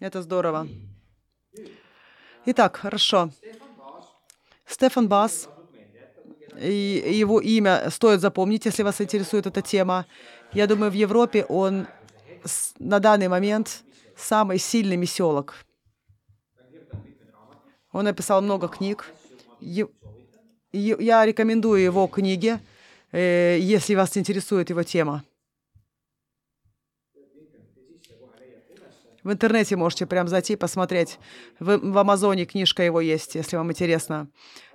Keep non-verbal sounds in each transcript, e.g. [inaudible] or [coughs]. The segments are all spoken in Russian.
Это здорово. Итак, хорошо. Стефан Бас, и его имя стоит запомнить, если вас интересует эта тема. Я думаю, в Европе он на данный момент самый сильный миссиолог. Он написал много книг. Я рекомендую его книги, э, если вас интересует его тема. В интернете можете прям зайти посмотреть. В, в Амазоне книжка его есть, если вам интересно.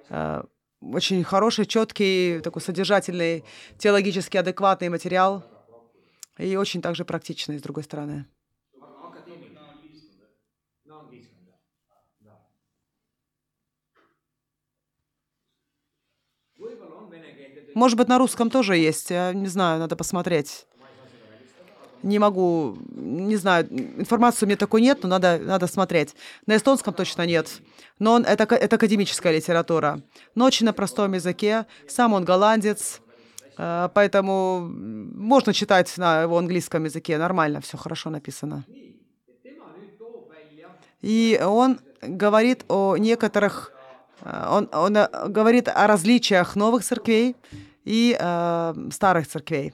Э, очень хороший, четкий, такой содержательный, теологически адекватный материал. И очень также практичный, с другой стороны. Может быть, на русском тоже есть. Я не знаю, надо посмотреть. Не могу, не знаю, информации у меня такой нет, но надо, надо смотреть. На эстонском точно нет. Но он, это, это академическая литература. Но очень на простом языке. Сам он голландец. Э, поэтому можно читать на его английском языке. Нормально, все хорошо написано. И он говорит о некоторых Э, он, он э, говорит о различиях новых церквей и äh, старых церквей.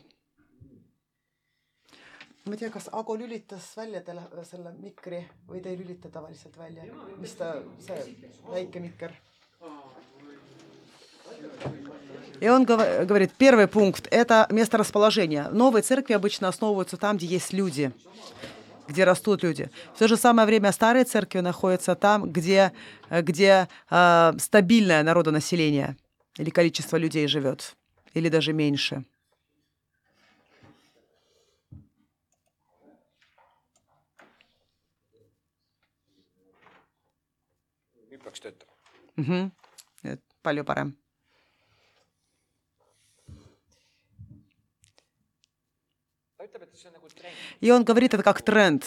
Ma ei tea, kas Ago lülitas välja tele, selle mikri või ta ei lülita tavaliselt välja, mis ta, see väike mikker. И он говорит, первый пункт – это место расположения. Новые церкви обычно основываются там, где есть люди где растут люди. В то же самое время старые церкви находятся там, где, где э, стабильное народонаселение или количество людей живет, или даже меньше. Угу. Palju parem. И он говорит это как тренд.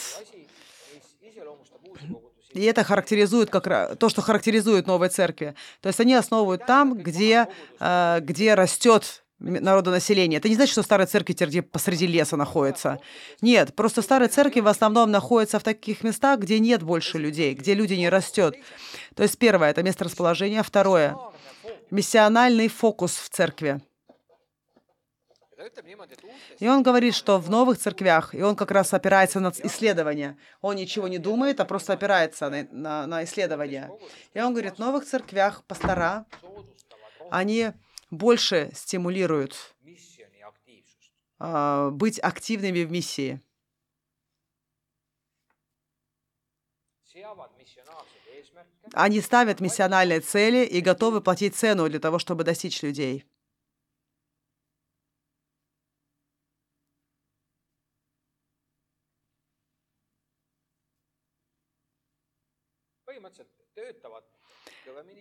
И это характеризует как то, что характеризует новые церкви. То есть они основывают там, где, э, где растет народонаселение. Это не значит, что старые церкви теперь посреди леса находятся. Нет, просто старые церкви в основном находятся в таких местах, где нет больше людей, где люди не растет. То есть первое — это место расположения. Второе — миссиональный фокус в церкви. И он говорит, что в новых церквях, и он как раз опирается на исследования. Он ничего не думает, а просто опирается на, на, на исследования. И он говорит, в новых церквях пастора, они больше стимулируют э, быть активными в миссии. Они ставят миссиональные цели и готовы платить цену для того, чтобы достичь людей.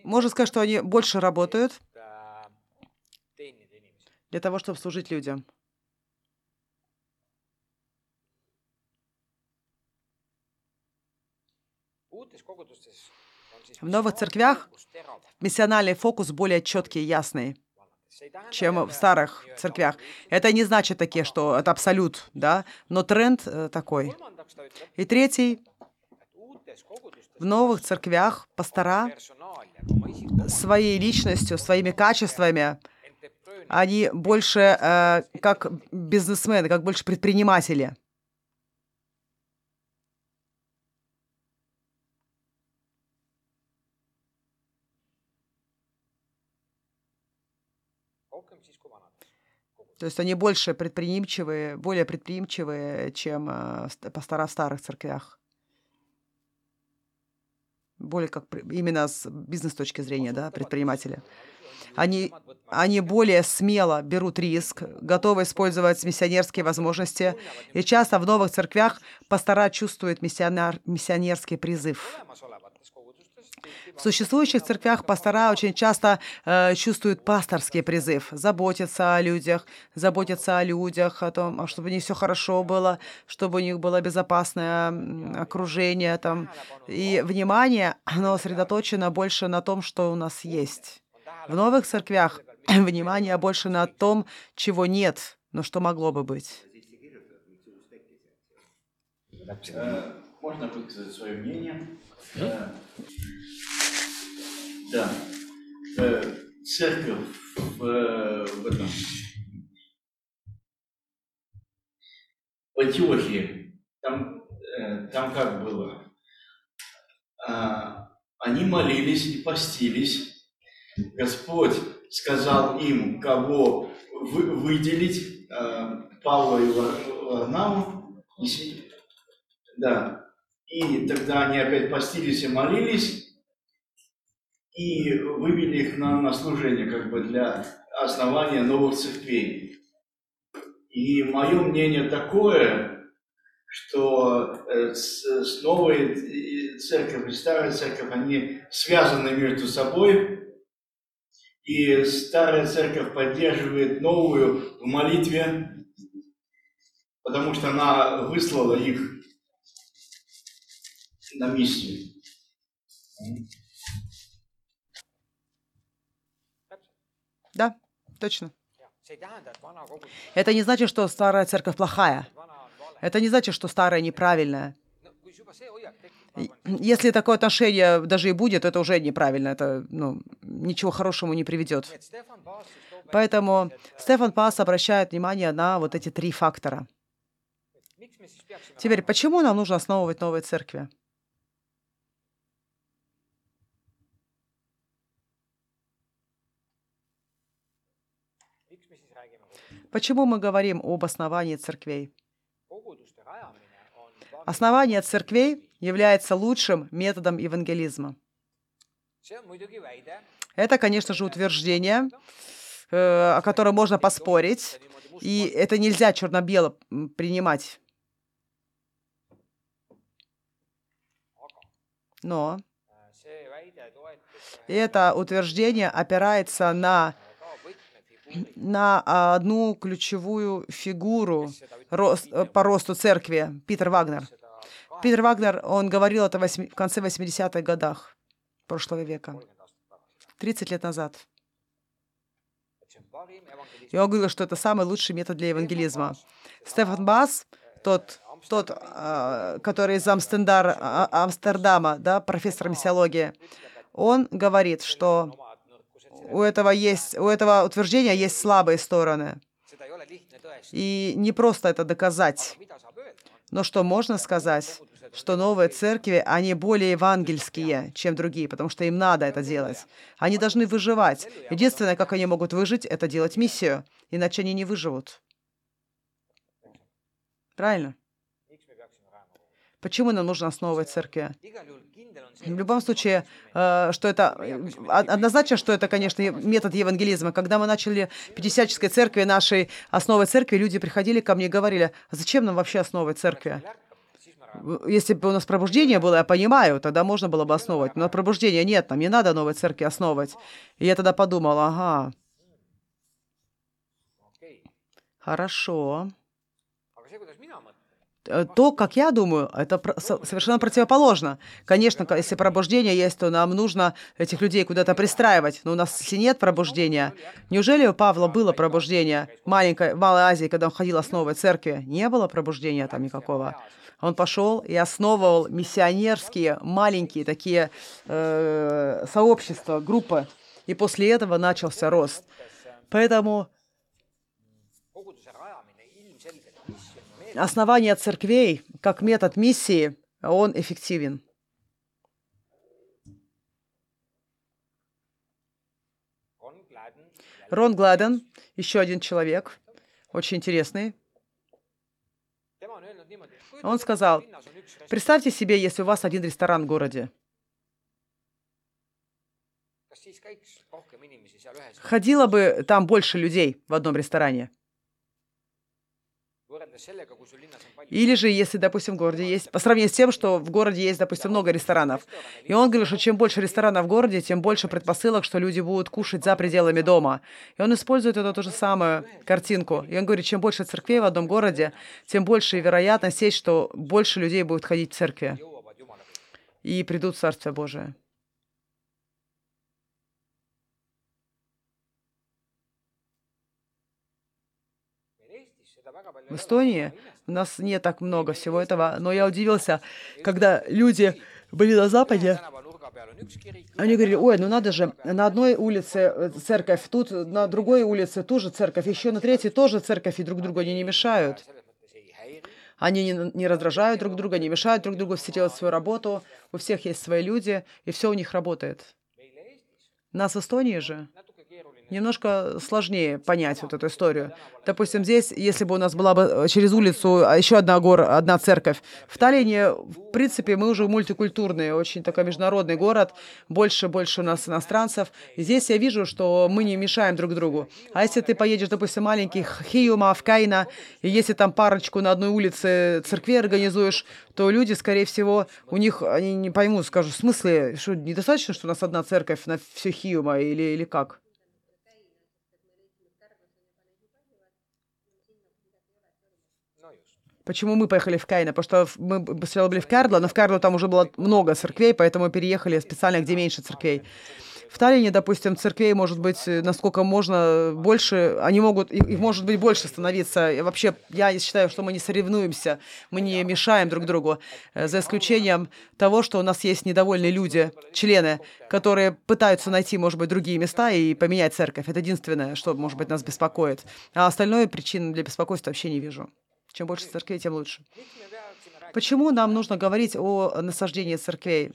Можно сказать, что они больше работают для того, чтобы служить людям. В новых церквях миссиональный фокус более четкий и ясный, чем в старых церквях. Это не значит такие, что это абсолют, да, но тренд э, такой. И третий, в новых церквях пастора своей личностью, своими качествами, они больше э, как бизнесмены, как больше предприниматели. То есть они больше предприимчивые, более предприимчивые, чем э, в старых церквях более как именно с бизнес точки зрения, да, предпринимателя. Они, они более смело берут риск, готовы использовать миссионерские возможности. И часто в новых церквях пастора чувствуют миссионер, миссионерский призыв. В существующих церквях пастора очень часто э, чувствуют пасторский призыв, заботиться о людях, заботиться о людях, о том, чтобы у них все хорошо было, чтобы у них было безопасное окружение. Там. И внимание, оно сосредоточено больше на том, что у нас есть. В новых церквях [clears throat] внимание больше на том, чего нет, но что могло бы быть. Можно высказать свое мнение? Э, да. Э, церковь в, э, в этом в Антиохии, там, там как было? А, они молились и постились. Господь сказал им, кого вы, выделить, Павла и Варнаву, да, и тогда они опять постились и молились, и вывели их на, на служение как бы для основания новых церквей. И мое мнение такое, что э, с, с новой церковью и старой церковью они связаны между собой, и старая церковь поддерживает новую в молитве, потому что она выслала их на миссию. Да, точно. Это не значит, что старая церковь плохая. Это не значит, что старая неправильная. Если такое отношение даже и будет, это уже неправильно. Это ну, ничего хорошему не приведет. Поэтому Стефан Пас обращает внимание на вот эти три фактора. Теперь, почему нам нужно основывать новые церкви? Почему мы говорим об основании церквей? Основание церквей является лучшим методом евангелизма. Это, конечно же, утверждение, э, о котором можно поспорить, и это нельзя черно-бело принимать. Но это утверждение опирается на на одну ключевую фигуру э, по росту церкви, Питер Вагнер. Питер Вагнер, он говорил это в конце 80-х годах прошлого века, 30 лет назад. И он говорил, что это самый лучший метод для евангелизма. Стефан Бас, тот, тот а, который из Амстендар, а, Амстердама, да, профессор миссиологии, он говорит, что у этого, есть, у этого утверждения есть слабые стороны. И не просто это доказать. Но что можно сказать? Что новые церкви, они более евангельские, чем другие, потому что им надо это делать. Они должны выживать. Единственное, как они могут выжить, это делать миссию. Иначе они не выживут. Правильно? Почему нам нужно основывать церкви? В любом случае, э, что это э, однозначно, что это, конечно, метод евангелизма. Когда мы начали пятидесятческой церкви, нашей основой церкви, люди приходили ко мне и говорили, «А зачем нам вообще основывать церкви? Если бы у нас пробуждение было, я понимаю, тогда можно было бы основывать. Но пробуждения нет, нам не надо новой церкви основывать. И я тогда подумал, ага, хорошо. Э, то, как я думаю, это совершенно противоположно. Конечно, если пробуждение есть, то нам нужно этих людей куда-то пристраивать. Но у нас нет пробуждения, неужели у Павла было пробуждение маленькой, в Малой Азии, когда он ходил основой церкви? Не было пробуждения там никакого. Он пошел и основывал миссионерские маленькие такие э, сообщества, группы. И после этого начался рост. Поэтому основание церквей как метод миссии, он эффективен. Рон Гладен, еще один человек, очень интересный. Он сказал, представьте себе, если у вас один ресторан в городе. Ходило бы там больше людей в одном ресторане. Или же, если, допустим, в городе есть, по сравнению с тем, что в городе есть, допустим, много ресторанов. И он говорит, что чем больше ресторанов в городе, тем больше предпосылок, что люди будут кушать за пределами дома. И он использует эту ту же самую картинку. И он говорит, чем больше церквей в одном городе, тем больше вероятность есть, что больше людей будет ходить в церкви и придут в Царствие Божие. В Эстонии у нас не так много всего этого, но я удивился, когда люди были на Западе, они говорили, ой, ну надо же, на одной улице э, церковь, тут на другой улице тоже церковь, еще на третьей тоже церковь, и друг другу они не мешают. Они не, не раздражают друг друга, не мешают друг другу, все делают свою работу, у всех есть свои люди, и все у них работает. Нас в Эстонии же немножко сложнее понять вот эту историю. Допустим, здесь, если бы у нас была бы э, через улицу а, еще одна гора, одна церковь, в Таллине, в принципе, мы уже мультикультурный, очень такой международный город, больше, больше у нас иностранцев. Здесь я вижу, что мы не мешаем друг другу. А если ты поедешь, допустим, маленький Хиюма, в Кайна, и если там парочку на одной улице церкви организуешь, то люди, скорее всего, у них, они не поймут, скажут, в смысле, что недостаточно, что у нас одна церковь на все Хиюма или, или как? Почему мы поехали в Кайна? Потому что мы сначала были в Карло, но в Карло там уже было много церквей, поэтому переехали специально, где меньше церквей. В Таллине, допустим, церквей может быть э, насколько можно больше, они могут, их может быть больше становиться. И вообще, я считаю, что мы не соревнуемся, мы не мешаем друг другу, э, за исключением того, что у нас есть недовольные люди, члены, которые пытаются найти, может быть, другие места и поменять церковь. Это единственное, что, может быть, нас беспокоит. А остальное причин для беспокойства вообще не вижу. Чем больше церквей, тем лучше. Почему нам нужно говорить о насаждении церквей?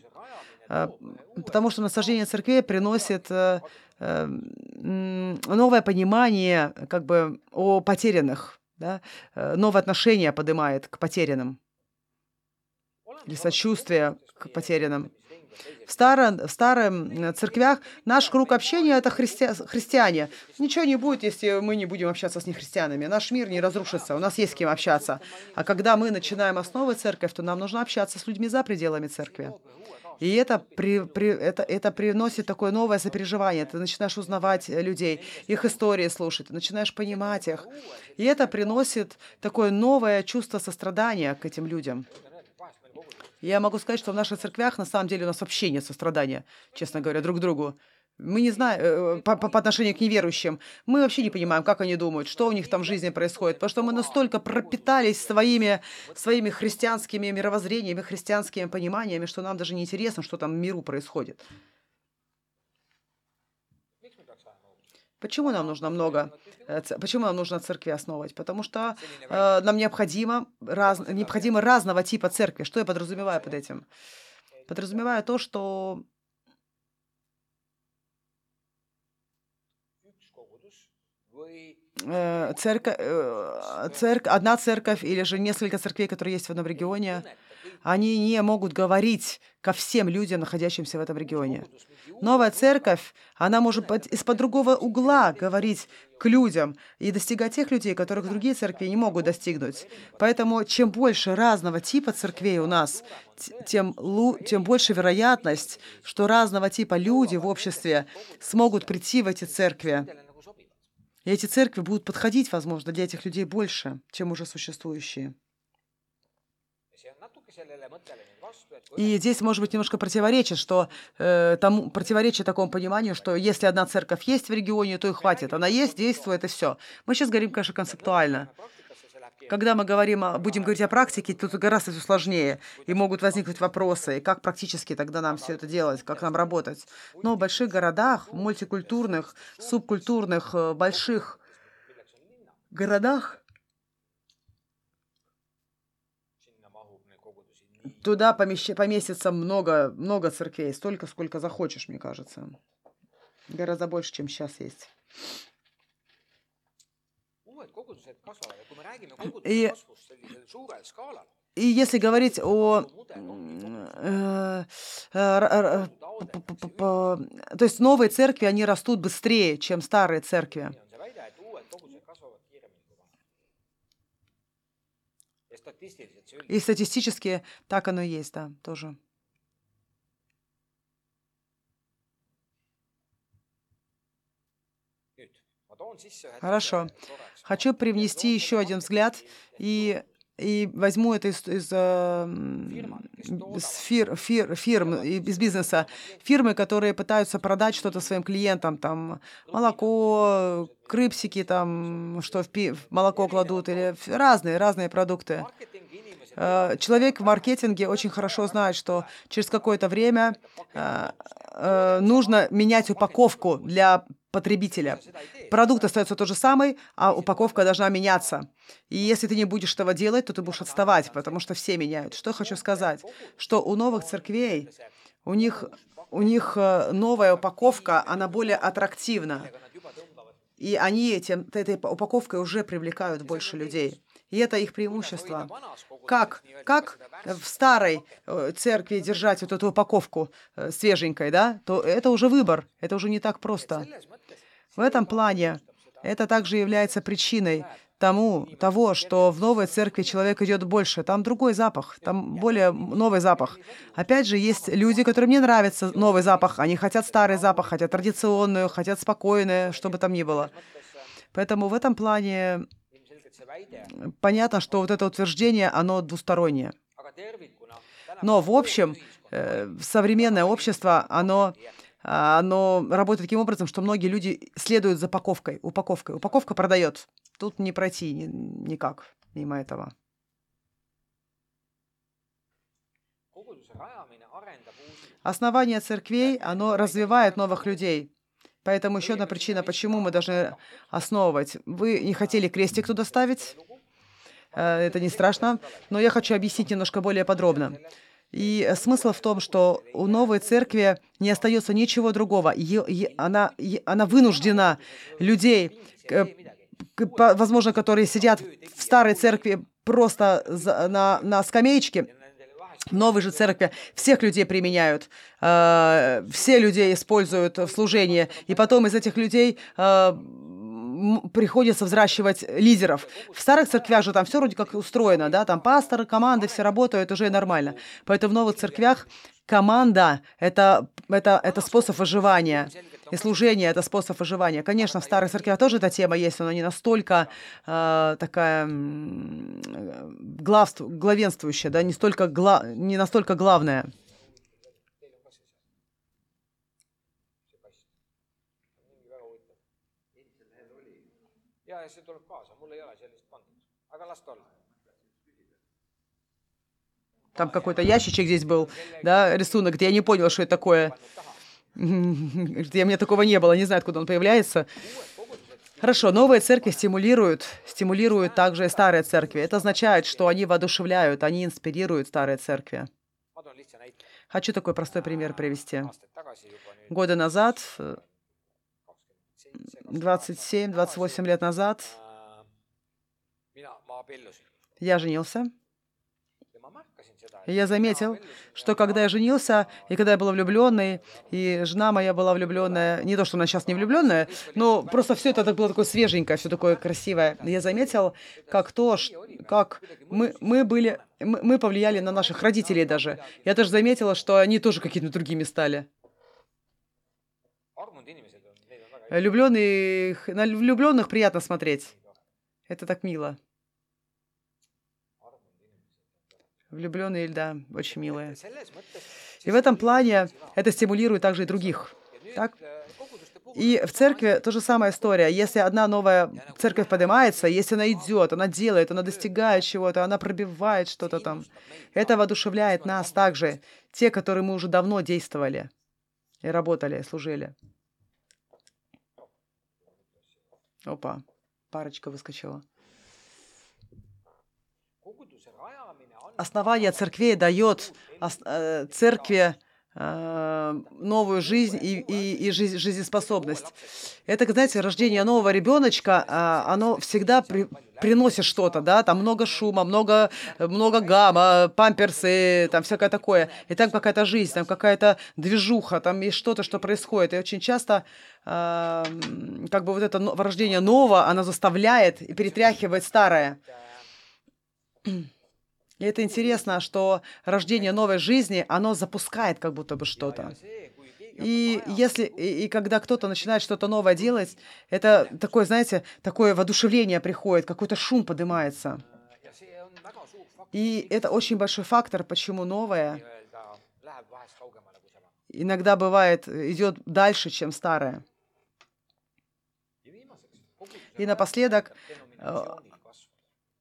А, потому что насаждение церквей приносит э, э, новое понимание как бы о потерянных, да? Э, новое отношение поднимает к потерянным или сочувствие к потерянным. В, старом, в старом церквях наш круг общения — это христи... христиане. Ничего не будет, если мы не будем общаться с нехристианами. Наш мир не разрушится, у нас есть с кем общаться. А когда мы начинаем основывать церковь, то нам нужно общаться с людьми за пределами церкви. И это, при, при, это, это приносит такое новое сопереживание. Ты начинаешь узнавать людей, их истории слушать, начинаешь понимать их. И это приносит такое новое чувство сострадания к этим людям. Я могу сказать, что в наших церквях на самом деле у нас вообще нет сострадания, честно говоря, друг к другу. Мы не знаем, э, по, по отношению к неверующим, мы вообще не понимаем, как они думают, что у них там в жизни происходит, потому что мы настолько пропитались своими, своими христианскими мировоззрениями, христианскими пониманиями, что нам даже не интересно, что там в миру происходит. Почему нам нужно много, э, почему нам нужно церкви основывать? Потому что э, нам необходимо, раз, необходимо разного типа церкви. Что я подразумеваю под этим? Подразумеваю то, что э, церковь, э, одна церковь или же несколько церквей, которые есть в одном регионе, они не могут говорить ко всем людям, находящимся в этом регионе. Новая церковь, она может из-под другого угла говорить к людям и достигать тех людей, которых другие церкви не могут достигнуть. Поэтому чем больше разного типа церквей у нас, тем, тем больше вероятность, что разного типа люди в обществе смогут прийти в эти церкви. И эти церкви будут подходить, возможно, для этих людей больше, чем уже существующие. И здесь, может быть, немножко противоречит, что э, тому, противоречит такому пониманию, что если одна церковь есть в регионе, то и хватит. Она есть, действует, и все. Мы сейчас говорим, конечно, концептуально. Когда мы говорим, будем говорить о практике, тут гораздо все сложнее, и могут возникнуть вопросы, и как практически тогда нам все это делать, как нам работать. Но в больших городах, мультикультурных, субкультурных, э, больших городах Туда помещ... поместится много, много церквей, столько, сколько захочешь, мне кажется. Гораздо больше, чем сейчас есть. И, и если говорить о... Э, э, то есть новые церкви, они растут быстрее, чем старые церкви. И статистически так оно и есть, да, тоже. Хорошо. Хочу привнести еще один взгляд и и возьму это из, из, э, из фир, фир, фирм, из бизнеса. Фирмы, которые пытаются продать что-то своим клиентам, там молоко, крыпсики, там, что в, пи, в молоко кладут, или разные, разные продукты. Э, человек в маркетинге очень хорошо знает, что через какое-то время э, э, нужно менять упаковку для потребителя. Продукт остается тот же самый, а упаковка должна меняться. И если ты не будешь этого делать, то ты будешь отставать, потому что все меняют. Что хочу сказать? Что у новых церквей, у них, у них новая упаковка, она более аттрактивна. И они этим, этой упаковкой уже привлекают больше людей. И это их преимущество. Как, как в старой э, церкви держать вот эту упаковку э, свеженькой, да, то это уже выбор, это уже не так просто. В этом плане это также является причиной тому, того, что в новой церкви человек идет больше. Там другой запах, там более новый запах. Опять же, есть люди, которым не нравится новый запах. Они хотят старый запах, хотят традиционную, хотят спокойное, что бы там ни было. Поэтому в этом плане понятно, что вот это утверждение, оно двустороннее. Но в общем, э, современное общество, оно, оно работает таким образом, что многие люди следуют за упаковкой. Упаковкой. Упаковка продает. Тут не пройти ни, никак мимо этого. Основание церквей, оно развивает новых людей. Поэтому еще одна причина, почему мы должны основывать. Вы не хотели крестик туда ставить? Э, это не страшно, но я хочу объяснить немножко более подробно. И смысл в том, что у новой церкви не остается ничего другого. она, она вынуждена людей, возможно, которые сидят в старой церкви просто на, на скамеечке, Новые же церкви всех людей применяют, э, все людей используют в служении, и потом из этих людей э, приходится взращивать лидеров. В старых церквях же там все вроде как устроено, да, там пасторы, команды, все работают, уже нормально. Поэтому в новых церквях команда это, это, это способ выживания. И служение — это способ выживания. Конечно, в старых церквях тоже эта тема есть, но не настолько э, такая главств, главенствующая, да, не, столько гла, не настолько главная. Там какой-то ящичек здесь был, да, рисунок, где я не понял, что это такое. Я, мне такого не было, не знаю, откуда он появляется. Хорошо, новые церкви стимулируют, стимулируют также и старые церкви. Это означает, что они воодушевляют, они инспирируют старые церкви. Хочу такой простой пример привести. Годы назад, 27-28 лет назад, я женился. Я заметил, что когда я женился, и когда я был влюбленный, и жена моя была влюбленная, не то, что она сейчас не влюбленная, но просто все это было такое свеженькое, все такое красивое. Я заметил, как то, как мы, мы были, мы повлияли на наших родителей даже. Я даже заметила, что они тоже какими-то другими стали. Влюбленных, на влюбленных приятно смотреть. Это так мило. Влюбленные, да, очень милые. И в этом плане это стимулирует также и других. Так? И в церкви то же самая история. Если одна новая церковь поднимается, если она идет, она делает, она достигает чего-то, она пробивает что-то там, это воодушевляет нас также, те, которые мы уже давно действовали и работали, служили. Опа, парочка выскочила. Основание церквей дает э, церкви э, новую жизнь и, и, и жизнеспособность. Это, знаете, рождение нового ребеночка, а, оно всегда при, приносит что-то, да, там много шума, много, много гамма, памперсы, там всякое такое. И там какая-то жизнь, там какая-то движуха, там есть что-то, что происходит. И очень часто э, как бы вот это рождение нового, оно заставляет и перетряхивает старое. И это интересно, что рождение новой жизни, оно запускает как будто бы что-то. И если и, когда кто-то начинает что-то новое делать, это такое, знаете, такое воодушевление приходит, какой-то шум поднимается. И это очень большой фактор, почему новое иногда бывает, идет дальше, чем старое. И напоследок,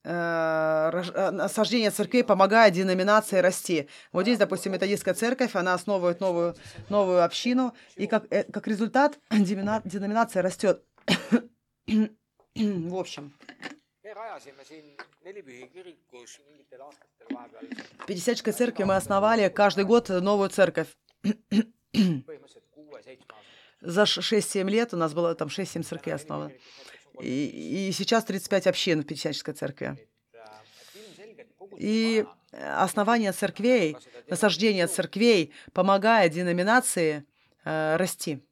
э, э, насаждение церквей помогает деноминации расти. Вот здесь, допустим, методистская церковь, она основывает новую, новую общину, и как, э, как результат [coughs] деноминация растет. [coughs] В общем. В Пятидесятнической церкви мы основали каждый год новую церковь. За 6-7 лет у нас было там 6-7 церквей основано. И, и сейчас 35 общин в Пятидесятнической церкви. И основание церквей, насаждение церквей помогает деноминации э, расти.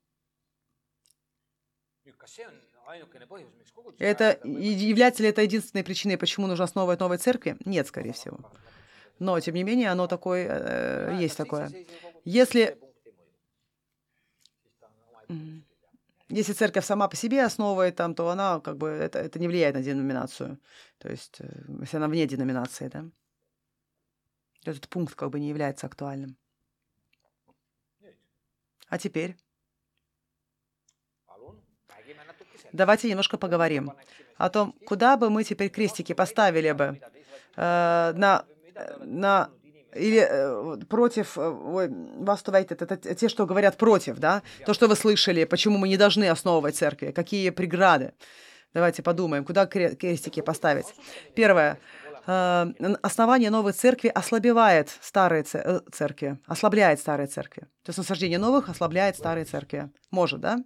Это является ли это единственной причиной, почему нужно основывать новые церкви? Нет, скорее всего. Но, тем не менее, оно такое, э, есть такое. Если, если церковь сама по себе основывает там, то она как бы это, это не влияет на деноминацию. То есть, э, если она вне деноминации, да, этот пункт как бы не является актуальным. А теперь? Давайте немножко поговорим о том, куда бы мы теперь крестики поставили бы э, на, на или э, против, э, ой, вастувайте, это, те, что говорят против, да, то, что вы слышали, почему мы не должны основывать церкви, какие преграды. Давайте подумаем, куда крестики поставить. Первое. Э, основание новой церкви ослабевает старые э, церкви, ослабляет старые церкви. То есть насаждение новых ослабляет старые церкви. Может, да?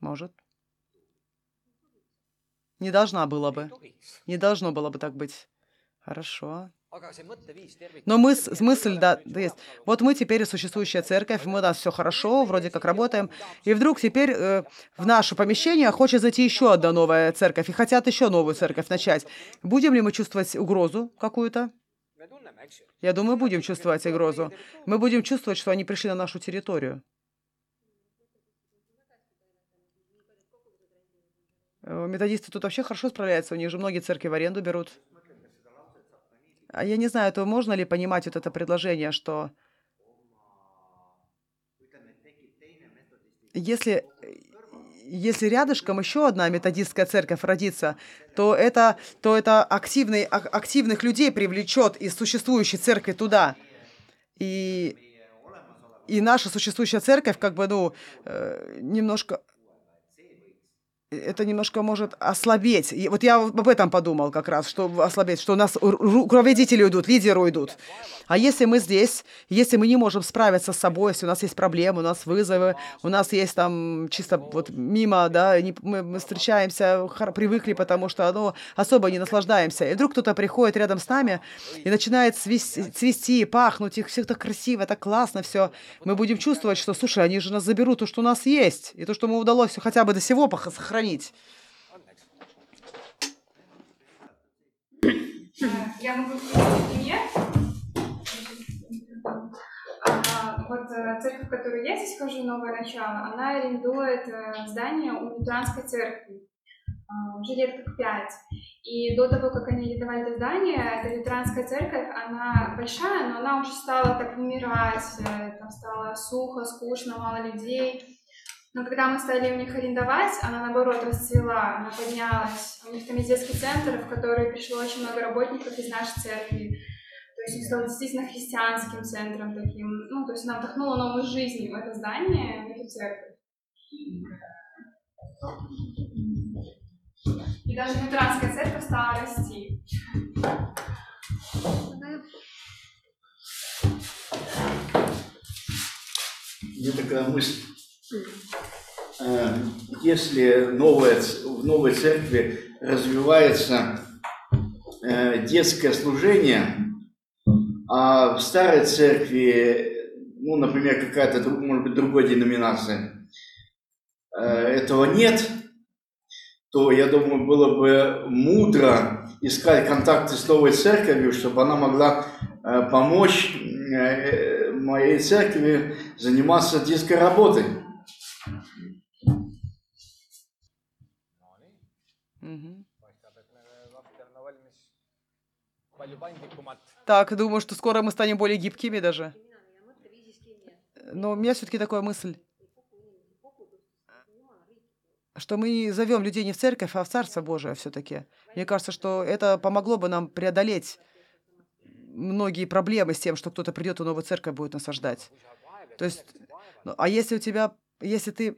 Может. Не должна была бы. Не должно было бы так быть. Хорошо. Но мы, мысль, да, есть. Вот мы теперь существующая церковь, мы у нас все хорошо, вроде как работаем, и вдруг теперь э, в наше помещение хочет зайти еще одна новая церковь, и хотят еще новую церковь начать. Будем ли мы чувствовать угрозу какую-то? Я думаю, будем чувствовать угрозу. Мы будем чувствовать, что они пришли на нашу территорию. Э, методисты тут вообще хорошо справляются, у них же многие церкви в аренду берут. А я не знаю, это можно ли понимать вот это предложение, что если, если рядышком еще одна методистская церковь родится, то это, то это активный, активных людей привлечет из существующей церкви туда. И, и наша существующая церковь как бы, ну, э, немножко это немножко может ослабеть. И вот я об этом подумал как раз, что ослабеть, что у нас руководители уйдут, лидеры уйдут. А если мы здесь, если мы не можем справиться с собой, если у нас есть проблемы, у нас вызовы, у нас есть там чисто вот мимо, да, не, мы, встречаемся, привыкли, потому что ну, особо не наслаждаемся. И вдруг кто-то приходит рядом с нами и начинает цвести, цвести пахнуть, их всех так красиво, так классно все. Мы будем чувствовать, что, слушай, они же нас заберут то, что у нас есть, и то, что мы удалось хотя бы до сего сохранить сохранить. Я могу привести пример. Вот э, церковь, в которую я здесь хожу, Новое Начало, она арендует э, здание у лютеранской церкви. А, уже лет как пять. И до того, как они арендовали это здание, эта лютеранская церковь, она большая, но она уже стала так умирать, э, там стало сухо, скучно, мало людей. Но когда мы стали у них арендовать, она наоборот расцвела, она поднялась. У них там есть детский центр, в который пришло очень много работников из нашей церкви. То есть их стало действительно христианским центром таким. Ну, то есть она вдохнула новую жизнь в это здание, в эту церковь. И даже лютеранская церковь стала расти. У меня такая мысль. Э, если новая, в новой церкви развивается э, детское служение, а в старой церкви, ну, например, какая-то, может быть, другой деноминация, э, этого нет, то, я думаю, было бы мудро искать контакты с новой церковью, чтобы она могла помочь моей церкви заниматься детской работой. Так, думаю, что скоро мы станем более гибкими даже. Но у меня все-таки такая мысль, что мы зовем людей не в церковь, а в Царство Божие все-таки. Мне кажется, что это помогло бы нам преодолеть многие проблемы с тем, что кто-то придет и новую церковь будет насаждать. То есть, ну, а если у тебя если ты,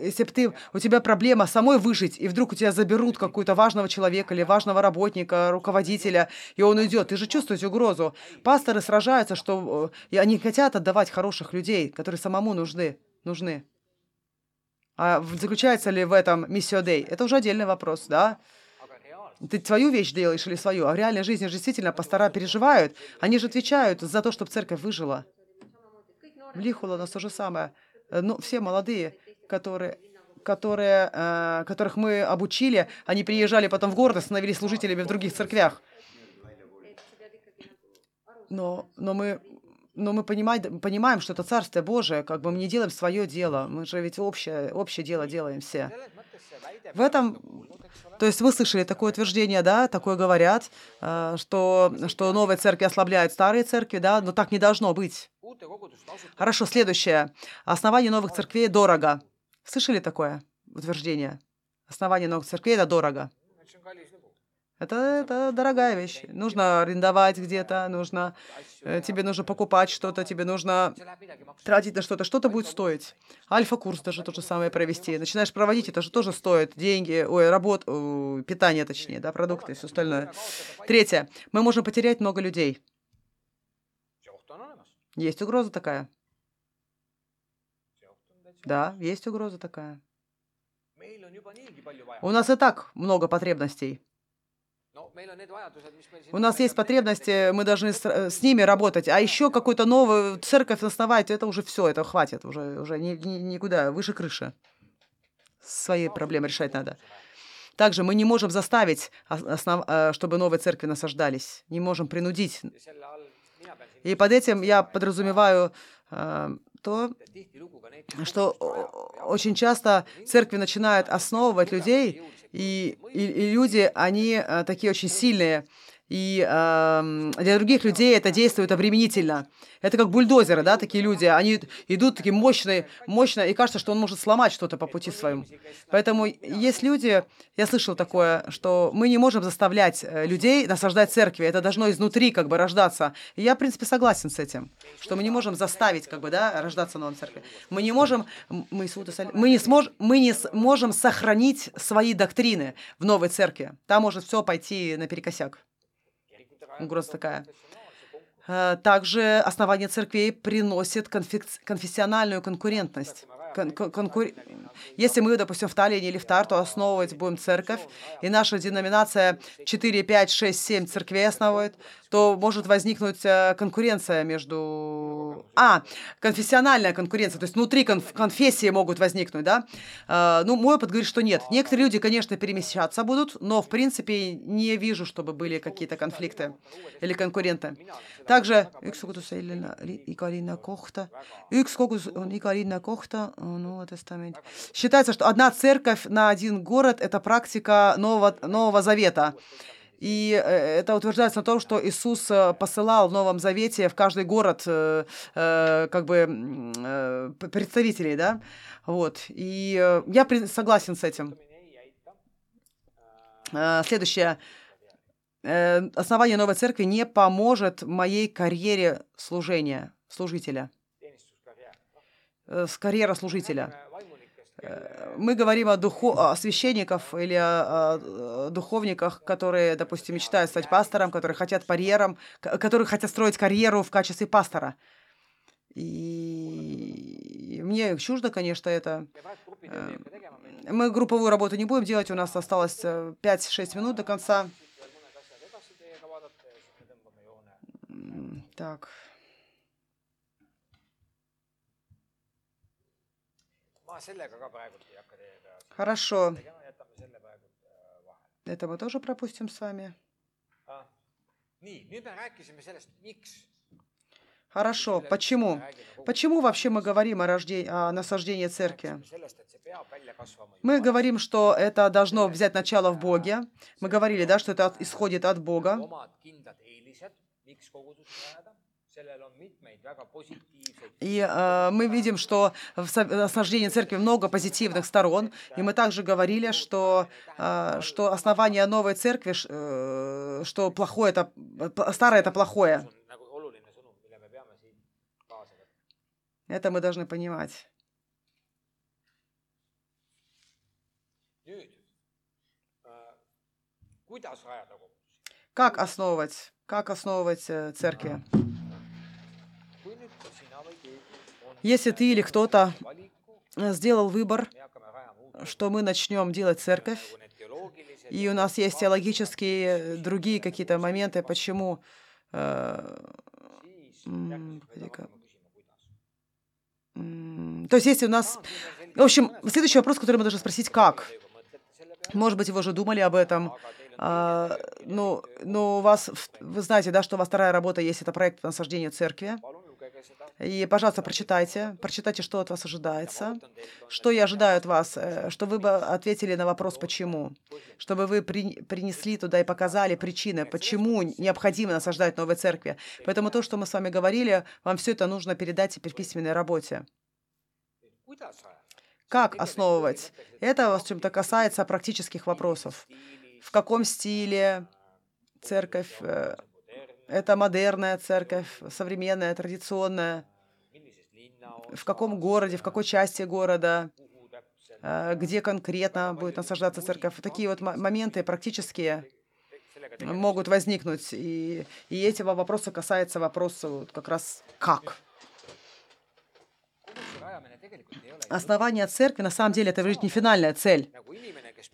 если бы ты, у тебя проблема самой выжить, и вдруг у тебя заберут какого-то важного человека или важного работника, руководителя, и он уйдет, ты же чувствуешь угрозу. Пасторы сражаются, что и они хотят отдавать хороших людей, которые самому нужны. нужны. А заключается ли в этом миссио Дэй? Это уже отдельный вопрос, да? Ты свою вещь делаешь или свою? А в реальной жизни же действительно пастора переживают. Они же отвечают за то, чтобы церковь выжила. В Лихула у нас то же самое. Э, ну, все молодые, которые, которые, э, которых мы обучили, они приезжали потом в город и становились служителями в других церквях. Но, но мы, но мы понимаем, понимаем, что это Царствие Божие, как бы мы не делаем свое дело, мы же ведь общее, общее дело делаем все. В этом, то есть вы слышали такое утверждение, да, такое говорят, э, что, что новые церкви ослабляют старые церкви, да, но так не должно быть. Хорошо, следующее. Основание новых церквей дорого. Слышали такое утверждение? Основание новых церквей – это дорого. Это, это дорогая вещь. Нужно арендовать где-то, нужно, э, тебе нужно покупать что-то, тебе нужно тратить на что-то. Что-то будет стоить. Альфа-курс даже то же самое провести. Начинаешь проводить, это же тоже стоит. Деньги, ой, работа, питание точнее, да, продукты и все остальное. Третье. Мы можем потерять много людей. Есть угроза такая. Да, есть угроза такая. У нас и так много потребностей. У нас есть потребности, мы должны с, э, с ними работать. А еще какую-то новую церковь основать, это уже все, это хватит, уже, уже ни, ни, никуда, выше крыши. Свои проблемы решать надо. Также мы не можем заставить, основ, э, чтобы новые церкви насаждались. Не можем принудить. И под этим я подразумеваю э, то, что очень часто церкви начинают основывать людей, и, и, и люди, они э, такие очень сильные, и э, для других людей это действует обременительно. Это как бульдозеры, да, такие люди. Они идут такие мощные, мощно, и кажется, что он может сломать что-то по пути своему. Поэтому есть люди, я слышал такое, что мы не можем заставлять э, людей насаждать церкви. Это должно изнутри как бы рождаться. И я, в принципе, согласен с этим, что мы не можем заставить как бы, да, рождаться новой церкви. Мы не можем, мы, мы не сможем, мы не сможем сохранить свои доктрины в новой церкви. Там может все пойти наперекосяк угроза такая. Э, также основание церквей приносит конфессиональную конкурентность. Кон конкур... Если мы, допустим, в Таллине или в Тарту основывать будем церковь, и наша деноминация 4, 5, 6, 7 церквей основывает, то может возникнуть э, конкуренция между... А, конфессиональная конкуренция, то есть внутри конф... конфессии могут возникнуть, да? Э, ну, мой опыт говорит, что нет. Некоторые люди, конечно, перемещаться будут, но, в принципе, не вижу, чтобы были какие-то конфликты или конкуренты. Также üks kogudus iga linna kohta, üks kogudus on iga linna kohta, Нового Тестамента. Считается, что одна церковь на один город – это практика Нового, Нового Завета. И э, это утверждается на том, что Иисус э, посылал в Новом Завете в каждый город э, как бы представителей, да, вот. И я согласен с этим. Следующее. Основание новой церкви не поможет моей карьере служения, служителя, с карьера служителя. Э, мы говорим о, духу, о священниках или о, о духовниках, которые, допустим, мечтают стать пастором, которые хотят карьером, которые хотят строить карьеру в качестве пастора. И мне чуждо, конечно, это. Э, мы групповую работу не будем делать, у нас осталось 5-6 э, минут до конца. Так. Хорошо. Это мы тоже пропустим с вами. Хорошо. Почему? Почему вообще мы говорим о, рождении, о насаждении церкви? Мы говорим, что это должно взять начало в Боге. Мы говорили, да, что это исходит от Бога. И э, мы видим, что в осаждении церкви много позитивных сторон. И мы также говорили, что, э, что основание новой церкви, э, что плохое это, старое это плохое. Это мы должны понимать. Как основывать, как основывать э, церкви? Если ты или кто-то сделал выбор, что мы начнем делать церковь, и у нас есть теологические другие какие-то моменты, почему... Э, то есть если у нас... В общем, следующий вопрос, который мы должны спросить, как? Может быть, вы уже думали об этом. А, ну, ну, у вас, вы знаете, да, что у вас вторая работа есть, это проект по насаждению церкви. И, пожалуйста, прочитайте, прочитайте, что от вас ожидается, что я ожидаю от вас, э, чтобы вы бы ответили на вопрос «почему?», чтобы вы при, принесли туда и показали причины, почему необходимо насаждать новые церкви. Поэтому то, что мы с вами говорили, вам все это нужно передать теперь в письменной работе. Как основывать? Это, в чем-то, касается практических вопросов. В каком стиле церковь э, это модерная церковь, современная, традиционная. В каком городе, в какой части города, э, где конкретно будет насаждаться церковь. Такие вот моменты практические могут возникнуть. И, и этого вопроса касается вопроса как раз «как?». Основание церкви, на самом деле, это не финальная цель.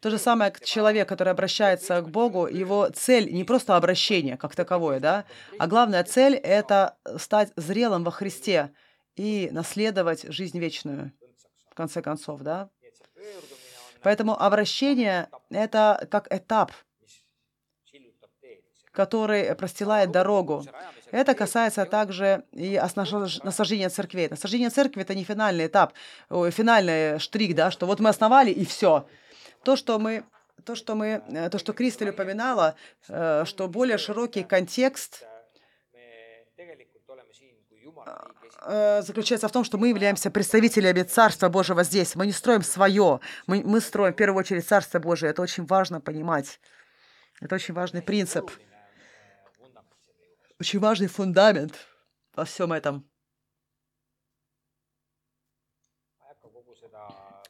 То же самое человек, который обращается к Богу, его цель не просто обращение как таковое, да, а главная цель — это стать зрелым во Христе и наследовать жизнь вечную, в конце концов, да. Поэтому обращение — это как этап, который простилает дорогу. Это касается также и насаждения церквей. Насаждение церкви — это не финальный этап, финальный штрих, да, что вот мы основали и все. То, что мы то, что мы, э, то, что Кристаль упоминала, э, что более широкий контекст э, заключается в том, что мы являемся представителями Царства Божьего здесь. Мы не строим свое, мы, мы строим в первую очередь Царство Божие. Это очень важно понимать. Это очень важный принцип, очень важный фундамент во всем этом.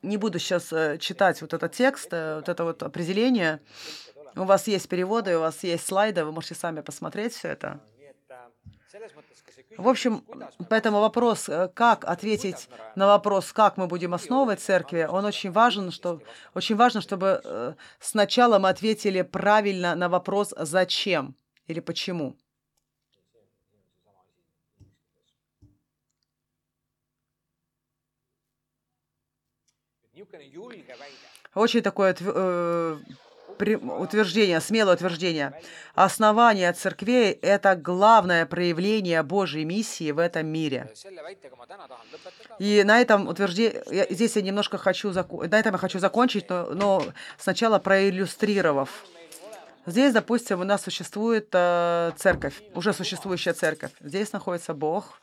Не буду сейчас э, читать вот этот текст, э, вот это вот определение. У вас есть переводы, у вас есть слайды, вы можете сами посмотреть все это. В общем, поэтому вопрос, э, как ответить на вопрос, как мы будем основывать церкви, он очень важен, что, очень важно, чтобы сначала мы ответили правильно на вопрос «зачем» или «почему». Очень такое э, утверждение, смелое утверждение. Основание церквей – это главное проявление Божьей миссии в этом мире. И на этом утверждении, здесь я немножко хочу, на этом я хочу закончить, но, но сначала проиллюстрировав. Здесь, допустим, у нас существует э, церковь, уже существующая церковь. Здесь находится Бог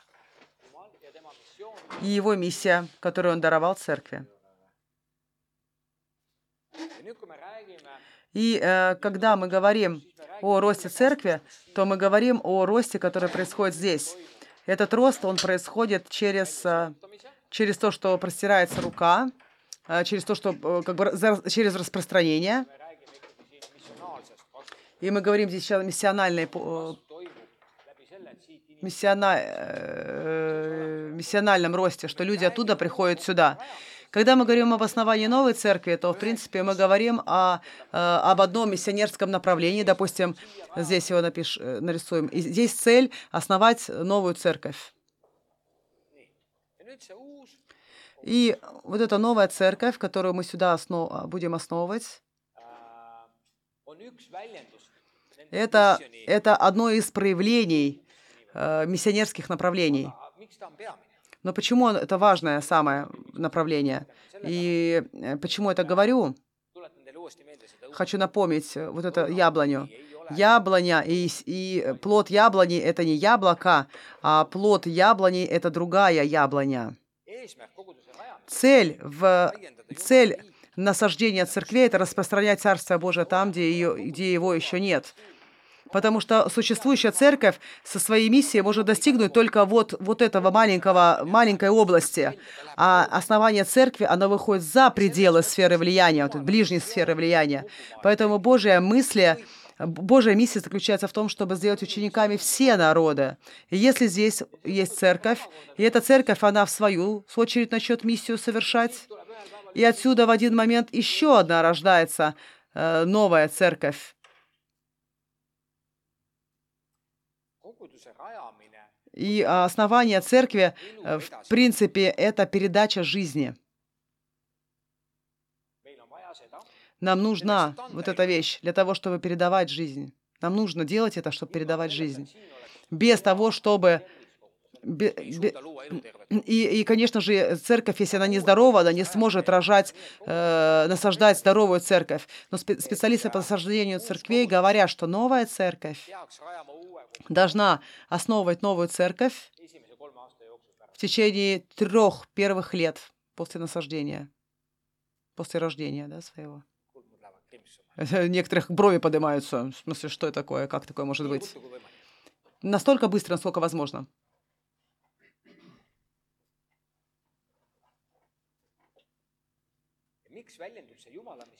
и его миссия, которую он даровал церкви. И э, когда мы говорим о росте церкви, то мы говорим о росте, который происходит здесь. Этот рост, он происходит через, э, через то, что простирается рука, э, через то, что э, как бы через распространение. И мы говорим здесь сейчас миссиональной миссиона, миссиональном росте, что люди оттуда приходят сюда. Когда мы говорим об основании новой церкви, то, в принципе, мы говорим о, э, об одном миссионерском направлении. Допустим, здесь его напиш, э, нарисуем. И здесь цель – основать новую церковь. И вот эта новая церковь, которую мы сюда основ... будем основывать, это, это одно из проявлений э, миссионерских направлений. Но почему это важное самое направление? И э, почему это говорю? Хочу напомнить э, вот это яблоню. Яблоня и, и плод яблони – это не яблоко, а плод яблони – это другая яблоня. Цель, в, цель насаждения церквей – это распространять Царство Божие там, где, ее, где его еще нет. Потому что существующая церковь со своей миссией может достигнуть только вот, вот этого маленького, маленькой области. А основание церкви, оно выходит за пределы сферы влияния, вот, ближней сферы влияния. Поэтому Божья мысль Божья миссия заключается в том, чтобы сделать учениками все народы. И если здесь есть церковь, и эта церковь, она в свою в очередь начнет миссию совершать, и отсюда в один момент еще одна рождается э, новая церковь. И основание церкви, э, в принципе, это передача жизни. Нам нужна вот эта вещь для того, чтобы передавать жизнь. Нам нужно делать это, чтобы передавать жизнь. Без того, чтобы... И, и, конечно же, церковь, если она не здорова, она не сможет рожать, э, насаждать здоровую церковь. Но специалисты по насаждению церквей говорят, что новая церковь должна основывать новую церковь в течение трех первых лет после насаждения, после рождения да, своего. [laughs] Некоторых брови поднимаются. В смысле, что это такое? Как такое может быть? Настолько быстро, насколько возможно.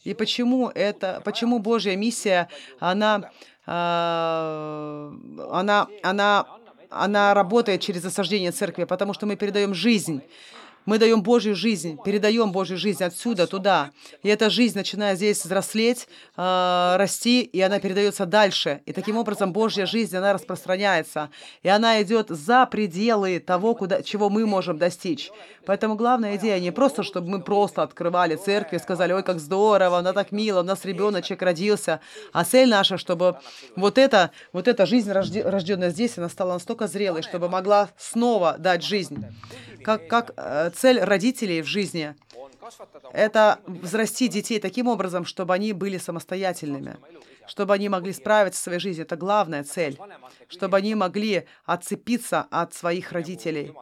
И почему это, почему Божья миссия, она, э, она, она, она работает через осаждение церкви, потому что мы передаем жизнь мы даем Божью жизнь, передаем Божью жизнь отсюда туда. И эта жизнь начинает здесь взрослеть, э, расти, и она передается дальше. И таким образом Божья жизнь, она распространяется. И она идет за пределы того, куда, чего мы можем достичь. Поэтому главная идея не просто, чтобы мы просто открывали церкви, сказали, ой, как здорово, она так мило, у нас ребеночек родился. А цель наша, чтобы вот эта, вот эта жизнь, рожденная здесь, она стала настолько зрелой, чтобы могла снова дать жизнь как, как э, цель родителей в жизни – это взрастить детей таким образом, чтобы они были самостоятельными, чтобы они могли справиться со своей жизнью. Это главная цель, чтобы они могли отцепиться от своих родителей.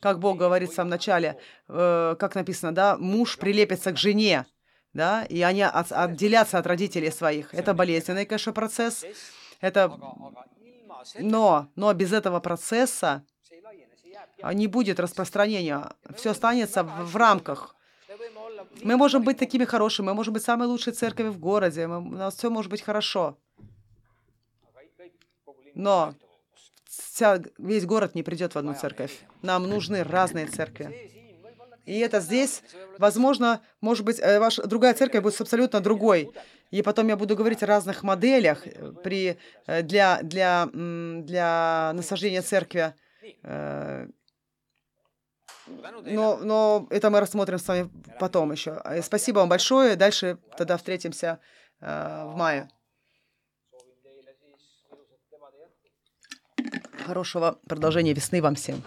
Как Бог говорит в самом начале, э, как написано, да, муж прилепится к жене, да, и они от, отделятся от родителей своих. Это болезненный, конечно, процесс. Это... Но, но без этого процесса не будет распространения. Все останется в, в рамках. Мы можем быть такими хорошими, мы можем быть самой лучшей церковью в городе, мы, у нас все может быть хорошо. Но вся, весь город не придет в одну церковь. Нам нужны разные церкви. И это здесь, возможно, может быть, э, ваша другая церковь будет абсолютно другой. И потом я буду говорить о разных моделях э, при, э, для, для, для насаждения церкви но, но это мы рассмотрим с вами потом еще. Э, спасибо вам большое. Дальше тогда встретимся э, в мае. Хорошего продолжения весны вам всем.